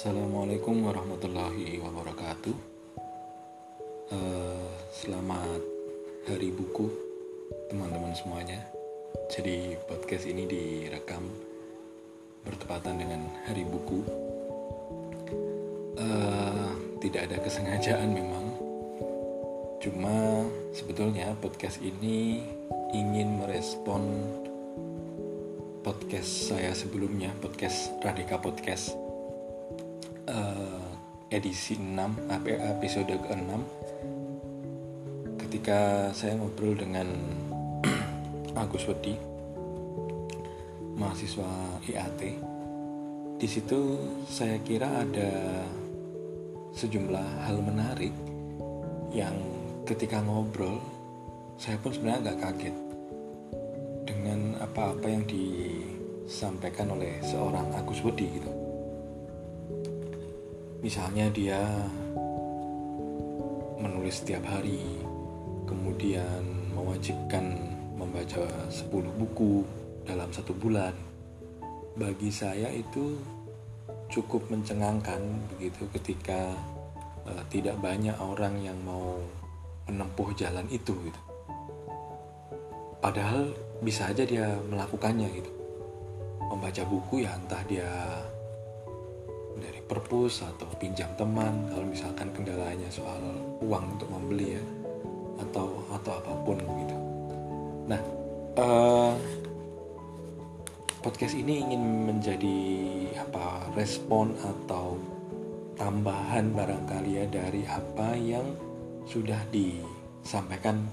Assalamualaikum warahmatullahi wabarakatuh. Uh, selamat Hari Buku, teman-teman semuanya. Jadi podcast ini direkam bertepatan dengan Hari Buku. Uh, tidak ada kesengajaan memang. Cuma sebetulnya podcast ini ingin merespon podcast saya sebelumnya, podcast Radika Podcast uh, edisi 6 episode ke-6 ketika saya ngobrol dengan Agus Wedi mahasiswa IAT di situ saya kira ada sejumlah hal menarik yang ketika ngobrol saya pun sebenarnya agak kaget dengan apa-apa yang disampaikan oleh seorang Agus Wedi gitu Misalnya dia menulis setiap hari, kemudian mewajibkan membaca 10 buku dalam satu bulan. Bagi saya itu cukup mencengangkan begitu ketika uh, tidak banyak orang yang mau menempuh jalan itu gitu. Padahal bisa aja dia melakukannya gitu. Membaca buku ya entah dia perpus atau pinjam teman kalau misalkan kendalanya soal uang untuk membeli ya atau atau apa pun gitu. Nah, uh, podcast ini ingin menjadi apa respon atau tambahan barangkali ya dari apa yang sudah disampaikan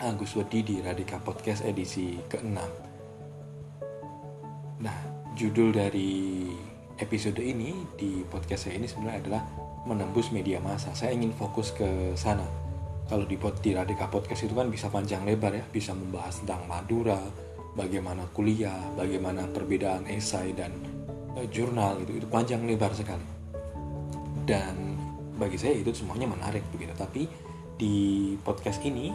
Agus Wedi di Radika Podcast edisi ke-6. Nah, judul dari episode ini di podcast saya ini sebenarnya adalah menembus media massa. Saya ingin fokus ke sana. Kalau di pod di Radika Podcast itu kan bisa panjang lebar ya, bisa membahas tentang Madura, bagaimana kuliah, bagaimana perbedaan esai dan uh, jurnal itu itu panjang lebar sekali. Dan bagi saya itu semuanya menarik begitu. Tapi di podcast ini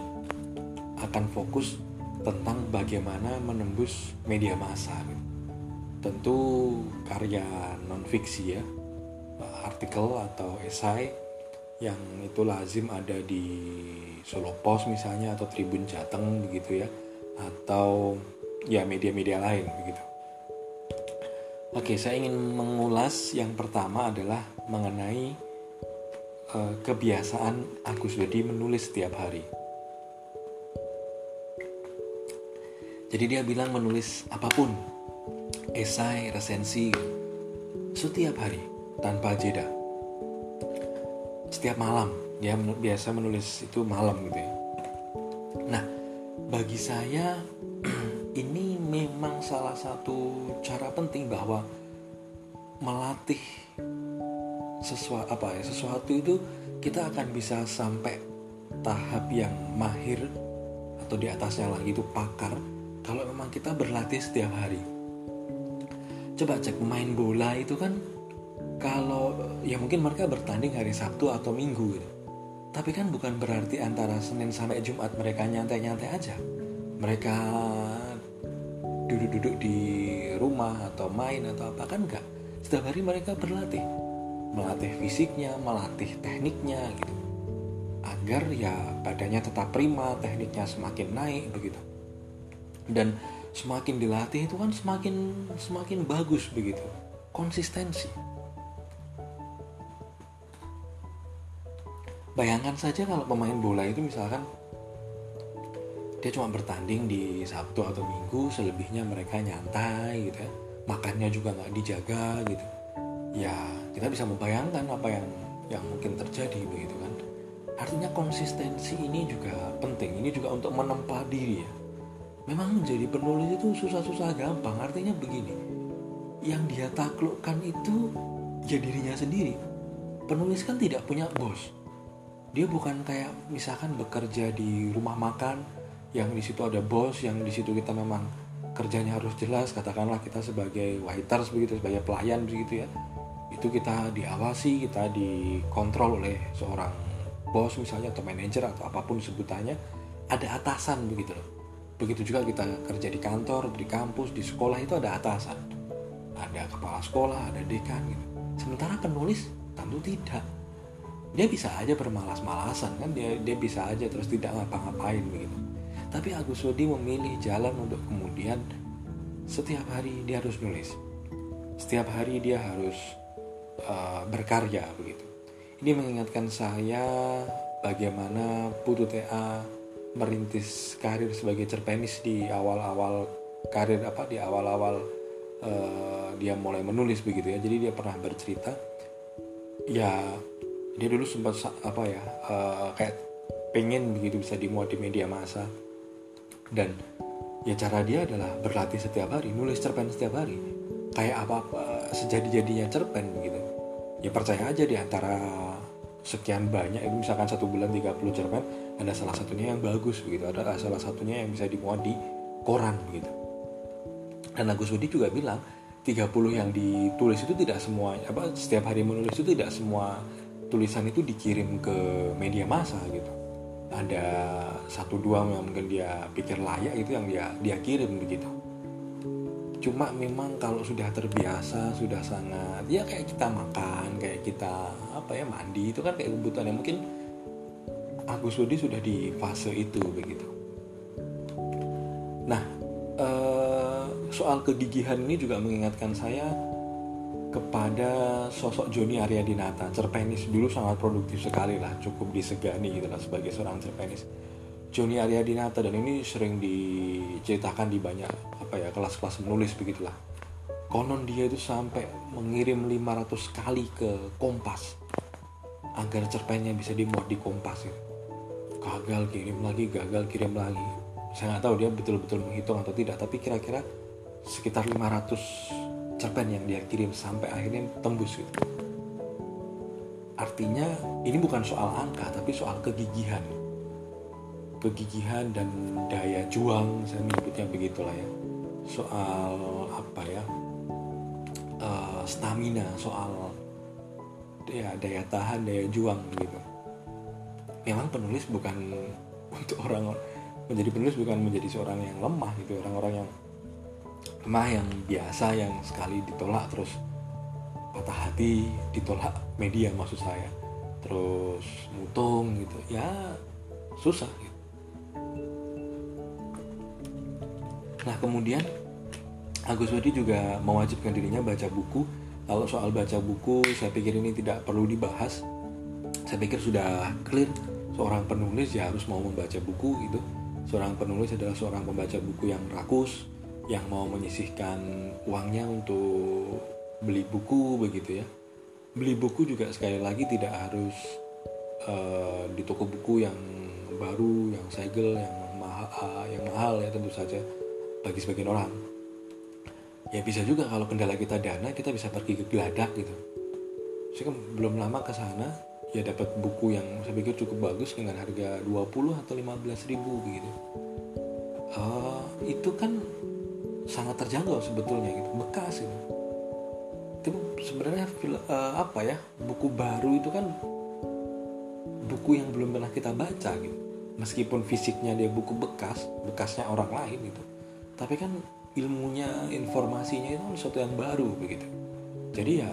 akan fokus tentang bagaimana menembus media massa. Gitu tentu karya non fiksi ya artikel atau esai yang itu lazim ada di Solo Pos misalnya atau Tribun Jateng begitu ya atau ya media-media lain begitu. Oke, saya ingin mengulas yang pertama adalah mengenai uh, kebiasaan Agus Wedi menulis setiap hari. Jadi dia bilang menulis apa pun esai, resensi setiap hari tanpa jeda. Setiap malam dia biasa menulis itu malam gitu ya. Nah, bagi saya ini memang salah satu cara penting bahwa melatih sesuatu apa ya sesuatu itu kita akan bisa sampai tahap yang mahir atau di atasnya lagi itu pakar kalau memang kita berlatih setiap hari coba cek pemain bola itu kan kalau ya mungkin mereka bertanding hari Sabtu atau Minggu gitu. Tapi kan bukan berarti antara Senin sampai Jumat mereka nyantai-nyantai aja. Mereka duduk-duduk di rumah atau main atau apa kan enggak. Setiap hari mereka berlatih. Melatih fisiknya, melatih tekniknya gitu. Agar ya badannya tetap prima, tekniknya semakin naik begitu. Dan semakin dilatih itu kan semakin semakin bagus begitu. Konsistensi. Bayangkan saja kalau pemain bola itu misalkan dia cuma bertanding di Sabtu atau Minggu selebihnya mereka nyantai gitu ya. Makannya juga nggak dijaga gitu. Ya kita bisa membayangkan apa yang yang mungkin terjadi begitu kan. Artinya konsistensi ini juga penting. Ini juga untuk menempa diri ya memang menjadi penulis itu susah-susah gampang. Artinya begini yang dia taklukkan itu ya dirinya sendiri. Penulis kan tidak punya bos. Dia bukan kayak misalkan bekerja di rumah makan yang di situ ada bos yang di situ kita memang kerjanya harus jelas katakanlah kita sebagai waiters begitu sebagai pelayan begitu ya. Itu kita diawasi kita dikontrol oleh seorang bos misalnya atau manajer atau apa pun sebutannya ada atasan begitu loh Begitu juga kita kerja di kantor, di kampus, di sekolah itu ada atasan. Ada kepala sekolah, ada dekan gitu. sementara penulis tentu tidak. Dia bisa aja bermalas-malasan kan? Dia dia bisa aja terus tidak ngapa-ngapain begitu. Tapi Agus Wadi memilih jalan untuk kemudian setiap hari dia harus nulis. Setiap hari dia harus uh, berkarya begitu. Ini mengingatkan saya bagaimana Putu TA merintis karir sebagai cerpenis di awal-awal karir apa di awal-awal uh, dia mulai menulis begitu ya. Jadi dia pernah bercerita ya dia dulu sempat apa ya uh, kayak pengen begitu bisa dimuat di media massa. Dan ya cara dia adalah berlatih setiap hari nulis cerpen setiap hari. Kayak apa apa sejadi-jadinya cerpen begitu ya percaya aja di antara sekian banyak itu misalkan satu bulan 30 cerpen ada salah satunya yang bagus begitu ada salah satunya yang bisa dimuat di koran begitu. Dan Agus Budi juga bilang 30 yang ditulis itu tidak semua apa setiap hari menulis itu tidak semua tulisan itu dikirim ke media massa gitu. Ada satu dua yang mungkin dia pikir layak itu yang dia dia kirim begitu. Cuma memang kalau sudah terbiasa sudah sangat ya kayak kita makan kayak kita apa ya mandi itu kan kayak kebutuhan yang mungkin Agus Budi sudah di fase itu begitu. Nah eh, soal kegigihan ini juga mengingatkan saya kepada sosok Joni Aryadinata. Cerpenis dulu sangat produktif sekali lah cukup disegani gitu lah sebagai seorang cerpenis. Joni Aryadinata dan ini sering diceritakan di banyak apa ya kelas-kelas menulis begitulah konon dia itu sampai mengirim 500 kali ke Kompas agar cerpennya bisa dimuat di Kompas itu gagal kirim lagi gagal kirim lagi saya nggak tahu dia betul-betul menghitung atau tidak tapi kira-kira sekitar 500 cerpen yang dia kirim sampai akhirnya tembus gitu. Artinya ini bukan soal angka tapi soal kegigihan. Kegigihan dan daya juang saya menyebutnya begitulah ya. Soal apa ya? Uh, stamina, soal ya daya tahan, daya juang gitu. Memang penulis bukan untuk orang menjadi penulis bukan menjadi seorang yang lemah gitu, orang-orang yang lemah yang biasa yang sekali ditolak terus patah hati ditolak media maksud saya terus mutung gitu ya susah gitu. nah kemudian Agus Wadi juga mewajibkan dirinya baca buku. Kalau soal baca buku saya pikir ini tidak perlu dibahas. Saya pikir sudah clear seorang penulis ya harus mau membaca buku gitu. Seorang penulis adalah seorang pembaca buku yang rakus yang mau menyisihkan uangnya untuk beli buku begitu ya. Beli buku juga sekali lagi tidak harus uh, di toko buku yang baru yang segel yang mahal uh, yang mahal ya tentu saja bagi sebagian orang. Ya bisa juga kalau kendala kita dana kita bisa pergi ke geladak gitu. Saya kan belum lama ke sana ya dapat buku yang saya pikir cukup bagus dengan harga 20 atau 15 ribu begitu uh, itu kan sangat terjangkau sebetulnya gitu bekas itu itu sebenarnya uh, apa ya buku baru itu kan buku yang belum pernah kita baca gitu. Meskipun fisiknya dia buku bekas bekasnya orang lain gitu. Tapi kan ilmunya informasinya itu sesuatu yang baru begitu. Jadi ya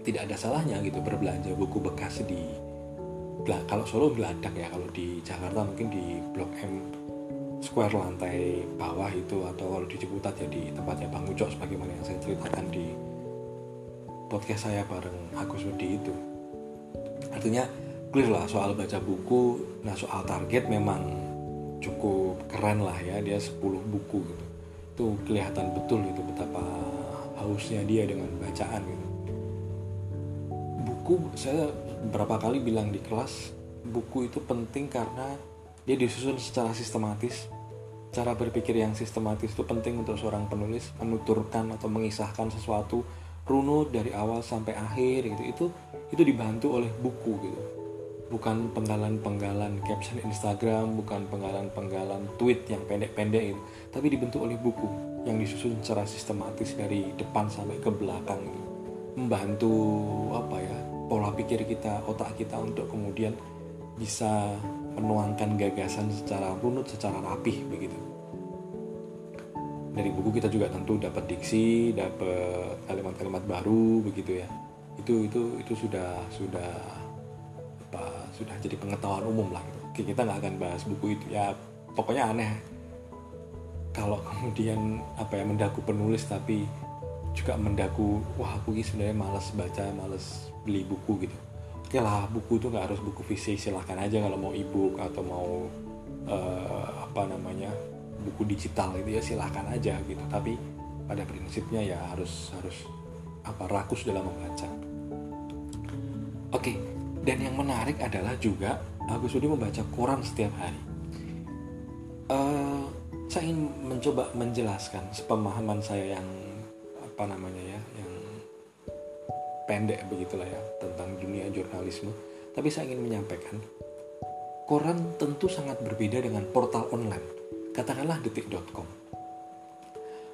tidak ada salahnya gitu berbelanja buku bekas di kalau Solo geladak ya kalau di Jakarta mungkin di Blok M square lantai bawah itu atau kalau di Ciputat ya di tempatnya Bang Ucok sebagaimana yang saya ceritakan di podcast saya bareng Agus Wedi itu. Artinya clear lah soal baca buku. Nah soal target memang cukup keren lah ya dia 10 buku gitu. Itu kelihatan betul itu betapa hausnya dia dengan bacaan gitu buku saya berapa kali bilang di kelas buku itu penting karena dia disusun secara sistematis. Cara berpikir yang sistematis itu penting untuk seorang penulis menuturkan atau mengisahkan sesuatu runut dari awal sampai akhir gitu. Itu itu dibantu oleh buku gitu. Bukan penggalan-penggalan caption Instagram bukan penggalan-penggalan tweet yang pendek-pendek itu tapi dibentuk oleh buku yang disusun secara sistematis dari depan sampai ke belakang gitu. membantu apa ya pola pikir kita otak kita untuk kemudian bisa menuangkan gagasan secara runut, secara rapih begitu. Dari buku kita juga tentu dapat diksi, dapat kalimat-kalimat baru begitu ya. itu itu itu sudah sudah apa sudah jadi pengetahuan umum lah gitu. Oke, kita nggak akan bahas buku itu ya pokoknya aneh kalau kemudian apa ya mendaku penulis tapi juga mendaku wah aku ini sebenarnya males baca males beli buku gitu. Oke lah buku itu nggak harus buku fisik silahkan aja kalau mau ebook atau mau uh, apa namanya buku digital itu ya silahkan aja gitu. Tapi pada prinsipnya ya harus harus apa rakus dalam membaca. Oke dan yang menarik adalah juga Agus Budi membaca koran setiap hari. Uh, saya ingin mencoba menjelaskan sepemahaman saya yang apa namanya ya yang pendek begitulah ya tentang dunia jurnalisme. Tapi saya ingin menyampaikan koran tentu sangat berbeda dengan portal online katakanlah detik.com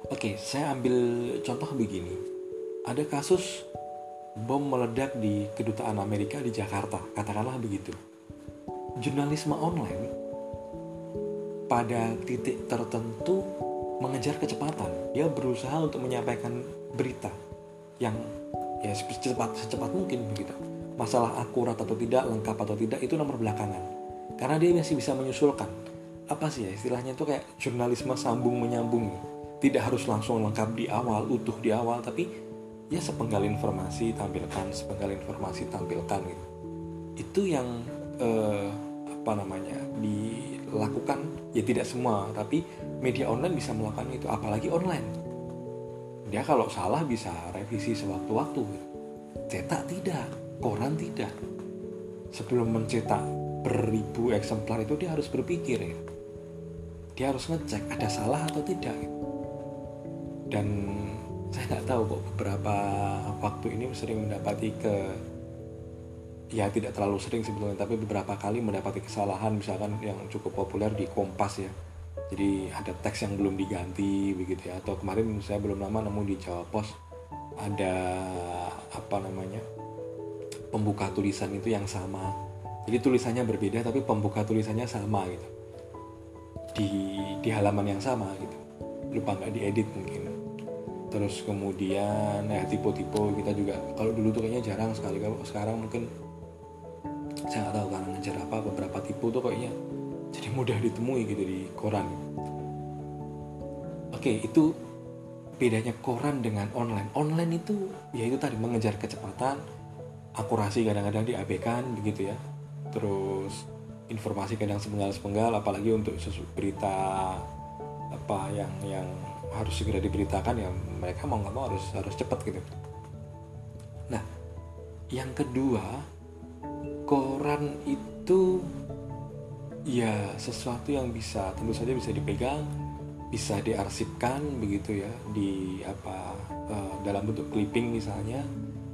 oke saya ambil contoh begini. Ada kasus bom meledak di kedutaan Amerika di Jakarta katakanlah begitu. Jurnalisme online pada titik tertentu mengejar kecepatan. Dia berusaha untuk menyampaikan berita yang ya secepat secepat mungkin begitu. Masalah akurat atau tidak, lengkap atau tidak itu nomor belakangan. Karena dia masih bisa menyusulkan. Apa sih ya istilahnya itu kayak jurnalisme sambung menyambung. Tidak harus langsung lengkap di awal, utuh di awal, tapi ya sepenggal informasi tampilkan, sepenggal informasi tampilkan gitu. Itu yang eh, apa namanya dilakukan ya tidak semua tapi media online bisa melakukan itu apalagi online. Dia kalau salah bisa revisi sewaktu-waktu. Cetak tidak koran tidak. Sebelum mencetak beribu eksemplar itu dia harus berpikir ya. dia harus ngecek ada salah atau tidak. Dan saya nggak tahu kok beberapa waktu ini sering mendapati ke ya tidak terlalu sering sebetulnya tapi beberapa kali mendapati kesalahan misalkan yang cukup populer di Kompas ya. Jadi ada teks yang belum diganti begitu ya atau kemarin saya belum lama nemu di Jawa Pos ada apa namanya pembuka tulisan itu yang sama. Jadi tulisannya berbeda tapi pembuka tulisannya sama gitu. Di di halaman yang sama gitu. Lupa nggak diedit mungkin. Terus kemudian ya tipe-tipe kita juga kalau dulu tuh kayaknya jarang sekali. Kalau sekarang mungkin saya nggak tahu karena ngejar apa beberapa tipu tuh kayaknya jadi mudah ditemui gitu di koran. Oke itu bedanya koran dengan online. Online itu ya itu tadi mengejar kecepatan akurasi kadang-kadang diabaikan begitu ya. Terus informasi kadang sepenggal-sepenggal apalagi untuk berita apa yang yang harus segera diberitakan ya mereka mau nggak mau harus harus cepat gitu. Nah yang kedua koran itu ya sesuatu yang bisa tentu saja bisa dipegang bisa diarsipkan begitu ya di apa uh, dalam bentuk clipping misalnya.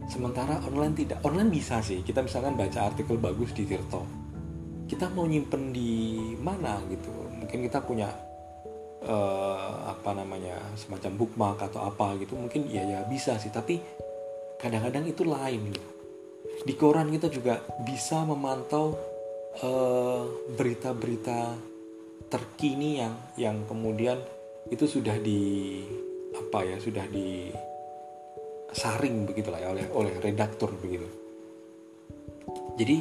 Sementara online tidak. Online bisa sih. Kita misalkan baca artikel bagus di Tirto. Kita mau nyimpen di mana gitu? Mungkin kita punya uh, apa namanya semacam bookmark atau apa gitu mungkin ya ya bisa sih. Tapi kadang-kadang itu lain gitu di koran kita juga bisa memantau eh, berita-berita uh, terkini yang yang kemudian itu sudah di apa ya sudah di saring begitulah ya oleh oleh redaktur begitu. Jadi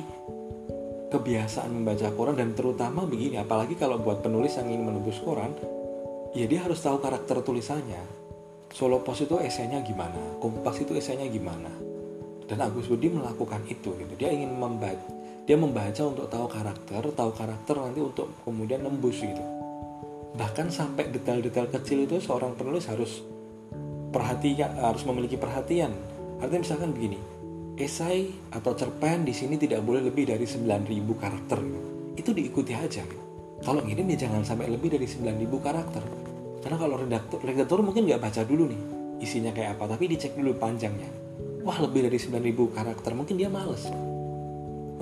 kebiasaan membaca koran dan terutama begini apalagi kalau buat penulis yang ingin menembus koran ya dia harus tahu karakter tulisannya Solo Post itu esainya gimana Kompas itu esainya gimana dan Agus Budi melakukan itu gitu. Dia ingin membaca dia membaca untuk tahu karakter tahu karakter nanti untuk kemudian nembus gitu. Bahkan sampai detail-detail kecil itu seorang penulis harus perhatikan harus memiliki perhatian. Artinya misalkan begini esai atau cerpen di sini tidak boleh lebih dari 9000 karakter gitu. itu diikuti aja gitu. kalau ngirim ya jangan sampai lebih dari 9000 karakter. Karena kalau redaktur redaktur mungkin nggak baca dulu nih isinya kayak apa tapi dicek dulu panjangnya wah lebih dari 9000 karakter. Mungkin dia males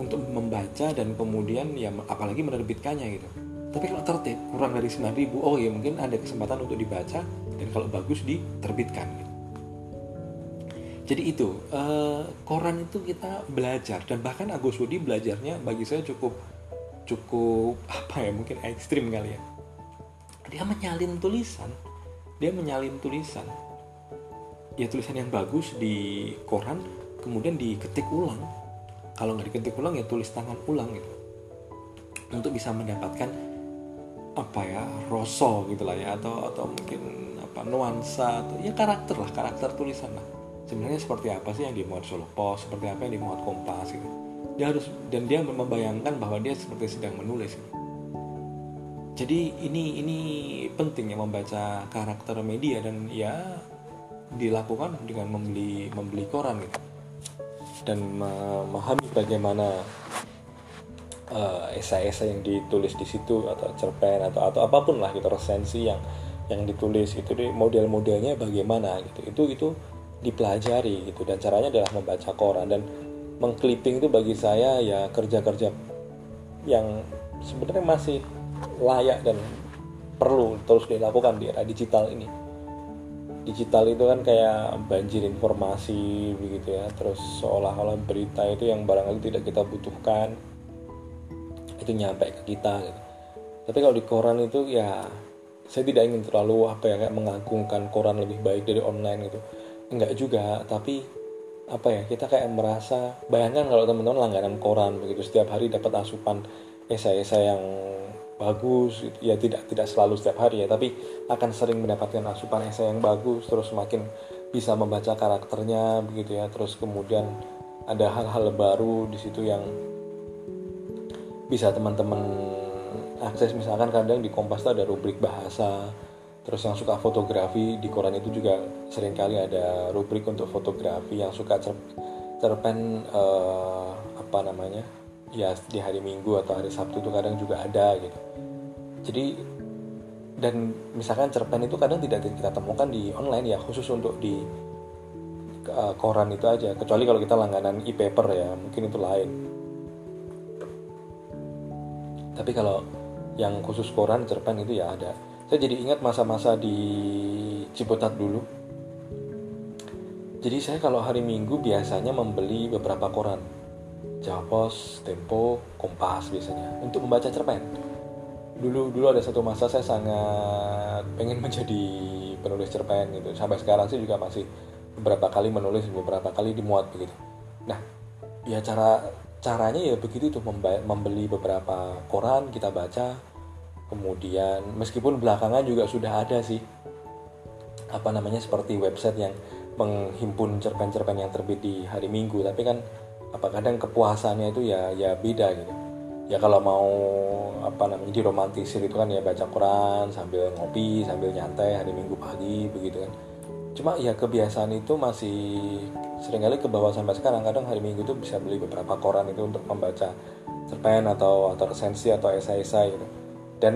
untuk membaca dan kemudian ya apalagi menerbitkannya gitu. Tapi kalau tertib kurang dari 9000 oh ya mungkin ada kesempatan untuk dibaca dan kalau bagus diterbitkan gitu. jadi itu uh, koran itu kita belajar dan bahkan Agus Budi belajarnya bagi saya cukup cukup apa ya mungkin ekstrim kali ya. Dia menyalin tulisan dia menyalin tulisan ya tulisan yang bagus di koran kemudian diketik ulang. Kalau nggak diketik ulang ya tulis tangan ulang gitu. Untuk bisa mendapatkan apa ya rosol gitu lah ya atau atau mungkin apa nuansa atau ya karakter lah karakter tulisan lah. Sebenarnya seperti apa sih yang dimuat Solo Post seperti apa yang dimuat Kompas gitu. Dia harus dan dia membayangkan bahwa dia seperti sedang menulis gitu. jadi ini ini penting ya membaca karakter media dan ya dilakukan dengan membeli membeli koran gitu. Dan memahami bagaimana uh, esai-esai yang ditulis di situ atau cerpen atau atau apa pun lah gitu resensi yang yang ditulis itu model-modelnya bagaimana gitu. Itu itu dipelajari gitu dan caranya adalah membaca koran. Dan mengclipping itu bagi saya ya kerja-kerja yang sebenarnya masih layak dan perlu terus dilakukan di era digital ini digital itu kan kayak banjir informasi begitu ya terus seolah-olah berita itu yang barangkali tidak kita butuhkan itu nyampe ke kita gitu. tapi kalau di koran itu ya saya tidak ingin terlalu apa ya kayak mengagungkan koran lebih baik dari online gitu enggak juga tapi apa ya kita kayak merasa bayangkan kalau teman-teman langganan koran begitu setiap hari dapat asupan esai-esai yang bagus ya tidak tidak selalu setiap hari ya tapi akan sering mendapatkan asupan esai yang bagus terus semakin bisa membaca karakternya begitu ya. Terus kemudian ada hal-hal baru di situ yang bisa teman-teman akses. Misalkan kadang di Kompas ada rubrik bahasa terus yang suka fotografi di koran itu juga sering kali ada rubrik untuk fotografi yang suka cer cerpen uh, apa namanya ya di hari Minggu atau hari Sabtu itu kadang juga ada gitu. Jadi dan misalkan cerpen itu kadang tidak kita temukan di online ya khusus untuk di uh, koran itu aja. Kecuali kalau kita langganan e-paper ya mungkin itu lain. Tapi kalau yang khusus koran cerpen itu ya ada. Saya jadi ingat masa-masa di Ciputat dulu. Jadi saya kalau hari Minggu biasanya membeli beberapa koran Jawa Pos, Tempo, Kompas biasanya. Untuk membaca cerpen. Dulu dulu ada satu masa saya sangat pengen menjadi penulis cerpen gitu. Sampai sekarang sih juga masih beberapa kali menulis beberapa kali dimuat begitu. Nah ya cara caranya ya begitu tuh membeli beberapa koran kita baca. Kemudian meskipun belakangan juga sudah ada sih apa namanya seperti website yang menghimpun cerpen-cerpen yang terbit di hari Minggu. Tapi kan apa kadang kepuasannya itu ya ya beda gitu. Ya kalau mau apa namanya diromantisir itu kan ya baca koran sambil ngopi sambil nyantai hari Minggu pagi begitu kan. Cuma ya kebiasaan itu masih sering kali ke bawah sampai sekarang. Kadang hari minggu itu bisa beli beberapa koran itu untuk membaca cerpen atau atau resensi atau esai-esai gitu. Dan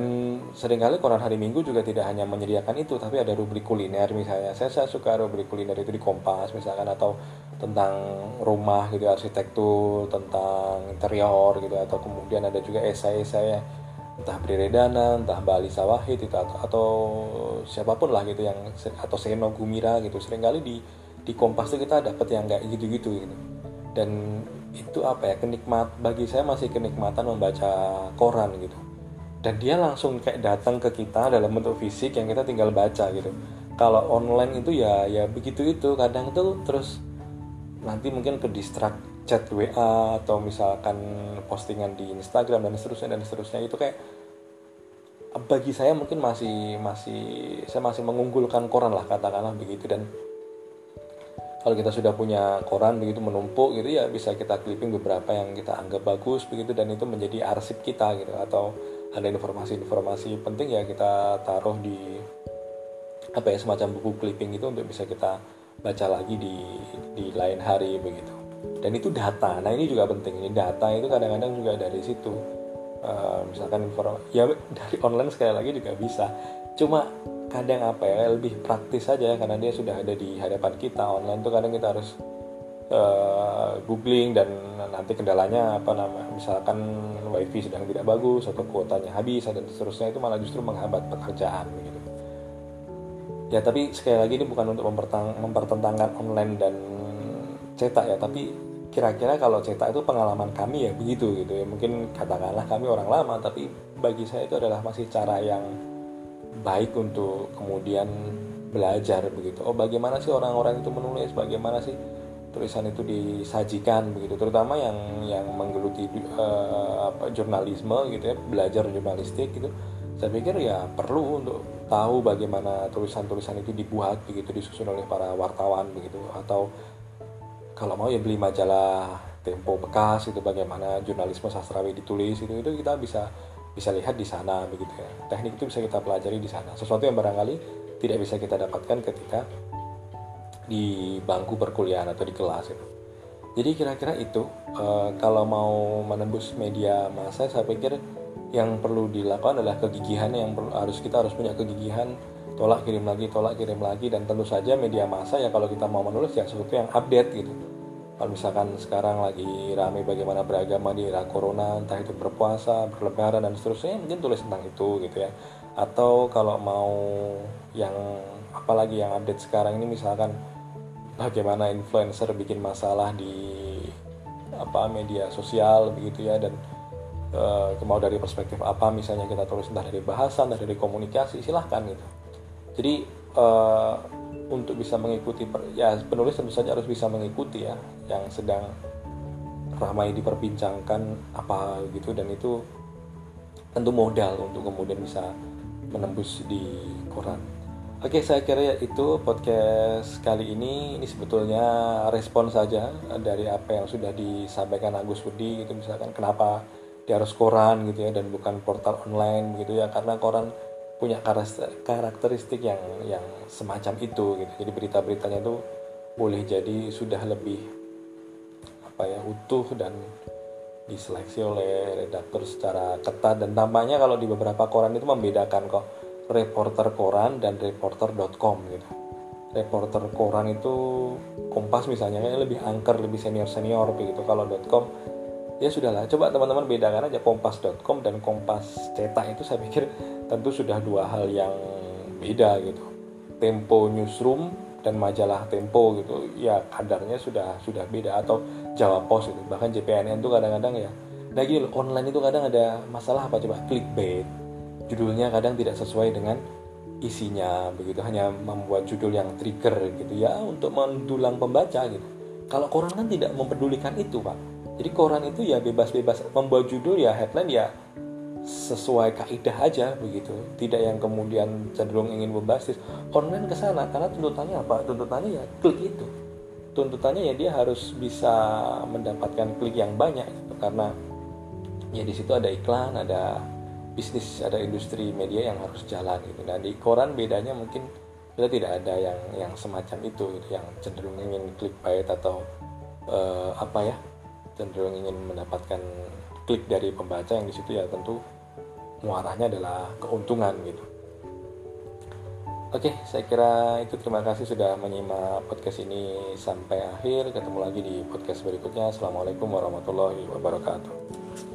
sering kali koran hari minggu juga tidak hanya menyediakan itu tapi ada rubrik kuliner misalnya. Saya, saya suka rubrik kuliner itu di Kompas misalkan atau tentang rumah gitu arsitektur tentang interior gitu atau kemudian ada juga esai-esai entah Redana, entah Bali Sawahid itu atau, atau siapa pun lah gitu yang atau Seno Gumira gitu. Seringkali di di Kompas tuh kita dapat yang kayak gitu-gitu gitu. Dan itu apa ya kenikmat bagi saya masih kenikmatan membaca koran gitu. Dan dia langsung kayak datang ke kita dalam bentuk fisik yang kita tinggal baca gitu. Kalau online itu ya ya begitu itu. Kadang tuh terus nanti mungkin ke distract chat WA atau misalkan postingan di Instagram dan seterusnya dan seterusnya. Itu kayak bagi saya mungkin masih masih saya masih mengunggulkan koran lah katakanlah begitu. Dan kalau kita sudah punya koran begitu menumpuk gitu ya bisa kita clipping beberapa yang kita anggap bagus begitu dan itu menjadi arsip kita gitu. Atau ada informasi-informasi penting ya kita taruh di apa ya semacam buku clipping itu untuk bisa kita baca lagi di di lain hari begitu. Dan itu data. Nah ini juga penting. Ini data itu kadang-kadang juga dari situ. Uh, misalkan informasi ya dari online sekali lagi juga bisa. Cuma kadang apa ya lebih praktis saja karena dia sudah ada di hadapan kita. Online tuh kadang kita harus uh, googling dan nanti kendalanya apa nama misalkan wifi sedang tidak bagus atau kuotanya habis dan seterusnya itu malah justru menghambat pekerjaan gitu ya tapi sekali lagi ini bukan untuk mempertentangkan online dan cetak ya tapi kira-kira kalau cetak itu pengalaman kami ya begitu gitu ya. Mungkin katakanlah kami orang lama tapi bagi saya itu adalah masih cara yang baik untuk kemudian belajar begitu. Oh bagaimana sih orang-orang itu menulis? Bagaimana sih tulisan itu disajikan begitu? Terutama yang yang menggeluti uh, apa jurnalisme gitu ya belajar jurnalistik gitu. Saya pikir ya perlu untuk tahu bagaimana tulisan-tulisan itu dibuat begitu disusun oleh para wartawan begitu. Atau kalau mau ya beli majalah Tempo bekas itu bagaimana jurnalisme sastrawi ditulis itu itu kita bisa bisa lihat di sana begitu ya. Teknik itu bisa kita pelajari di sana. Sesuatu yang barangkali tidak bisa kita dapatkan ketika di bangku perkuliahan atau di kelas itu. Jadi kira-kira itu e, kalau mau menembus media massa saya pikir yang perlu dilakukan adalah kegigihan yang perlu, harus kita harus punya kegigihan tolak kirim lagi tolak kirim lagi dan tentu saja media massa ya kalau kita mau menulis ya sesuatu yang update gitu. Kalau misalkan sekarang lagi rame bagaimana beragama di era corona entah itu berpuasa berlebaran dan seterusnya mungkin tulis tentang itu gitu ya. Atau kalau mau yang apalagi yang update sekarang ini misalkan bagaimana influencer bikin masalah di apa media sosial begitu ya dan e, mau dari perspektif apa misalnya kita tulis entah dari bahasa entah dari komunikasi silahkan gitu jadi e, untuk bisa mengikuti ya penulis tentu saja harus bisa mengikuti ya yang sedang ramai diperbincangkan apa gitu dan itu tentu modal untuk kemudian bisa menembus di koran. Oke, saya kira itu podcast kali ini ini sebetulnya respon saja dari apa yang sudah disampaikan Agus Budi gitu misalkan kenapa dia harus koran gitu ya dan bukan portal online gitu ya karena koran punya karakteristik yang yang semacam itu gitu. Jadi berita-beritanya itu boleh jadi sudah lebih apa ya utuh dan diseleksi oleh redaktur secara ketat. Dan tampaknya kalau di beberapa koran itu membedakan kok reporter koran dan reporter.com gitu. Reporter koran itu kompas misalnya lebih angker lebih senior senior begitu kalau .com ya sudahlah coba teman-teman bedakan aja kompas.com dan kompas cetak itu saya pikir tentu sudah dua hal yang beda gitu. Tempo newsroom dan majalah tempo gitu ya kadarnya sudah sudah beda atau Jawa Pos itu bahkan JPNN itu kadang-kadang ya. Nah gini online itu kadang ada masalah apa? Coba clickbait. Judulnya kadang tidak sesuai dengan isinya begitu. Hanya membuat judul yang trigger gitu ya untuk mendulang pembaca gitu. Kalau koran kan tidak mempedulikan itu pak jadi koran itu ya bebas-bebas membuat judul ya headline ya sesuai kaidah aja begitu. Tidak yang kemudian cenderung ingin berbasis online ke sana karena tuntutannya apa? Tuntutannya ya klik itu. Tuntutannya ya dia harus bisa mendapatkan klik yang banyak gitu. karena ya di situ ada iklan ada bisnis ada industri media yang harus jalan gitu. Dan di koran bedanya mungkin kita tidak ada yang yang semacam itu gitu, yang cenderung ingin klik clickbait atau uh, apa ya cenderung ingin mendapatkan klik dari pembaca yang di situ ya tentu muaranya adalah keuntungan gitu. Oke, saya kira itu terima kasih sudah menyimak podcast ini sampai akhir. Ketemu lagi di podcast berikutnya. Assalamualaikum warahmatullahi wabarakatuh.